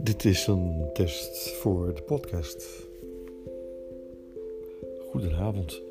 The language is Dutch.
Dit is een test voor de podcast. Goedenavond.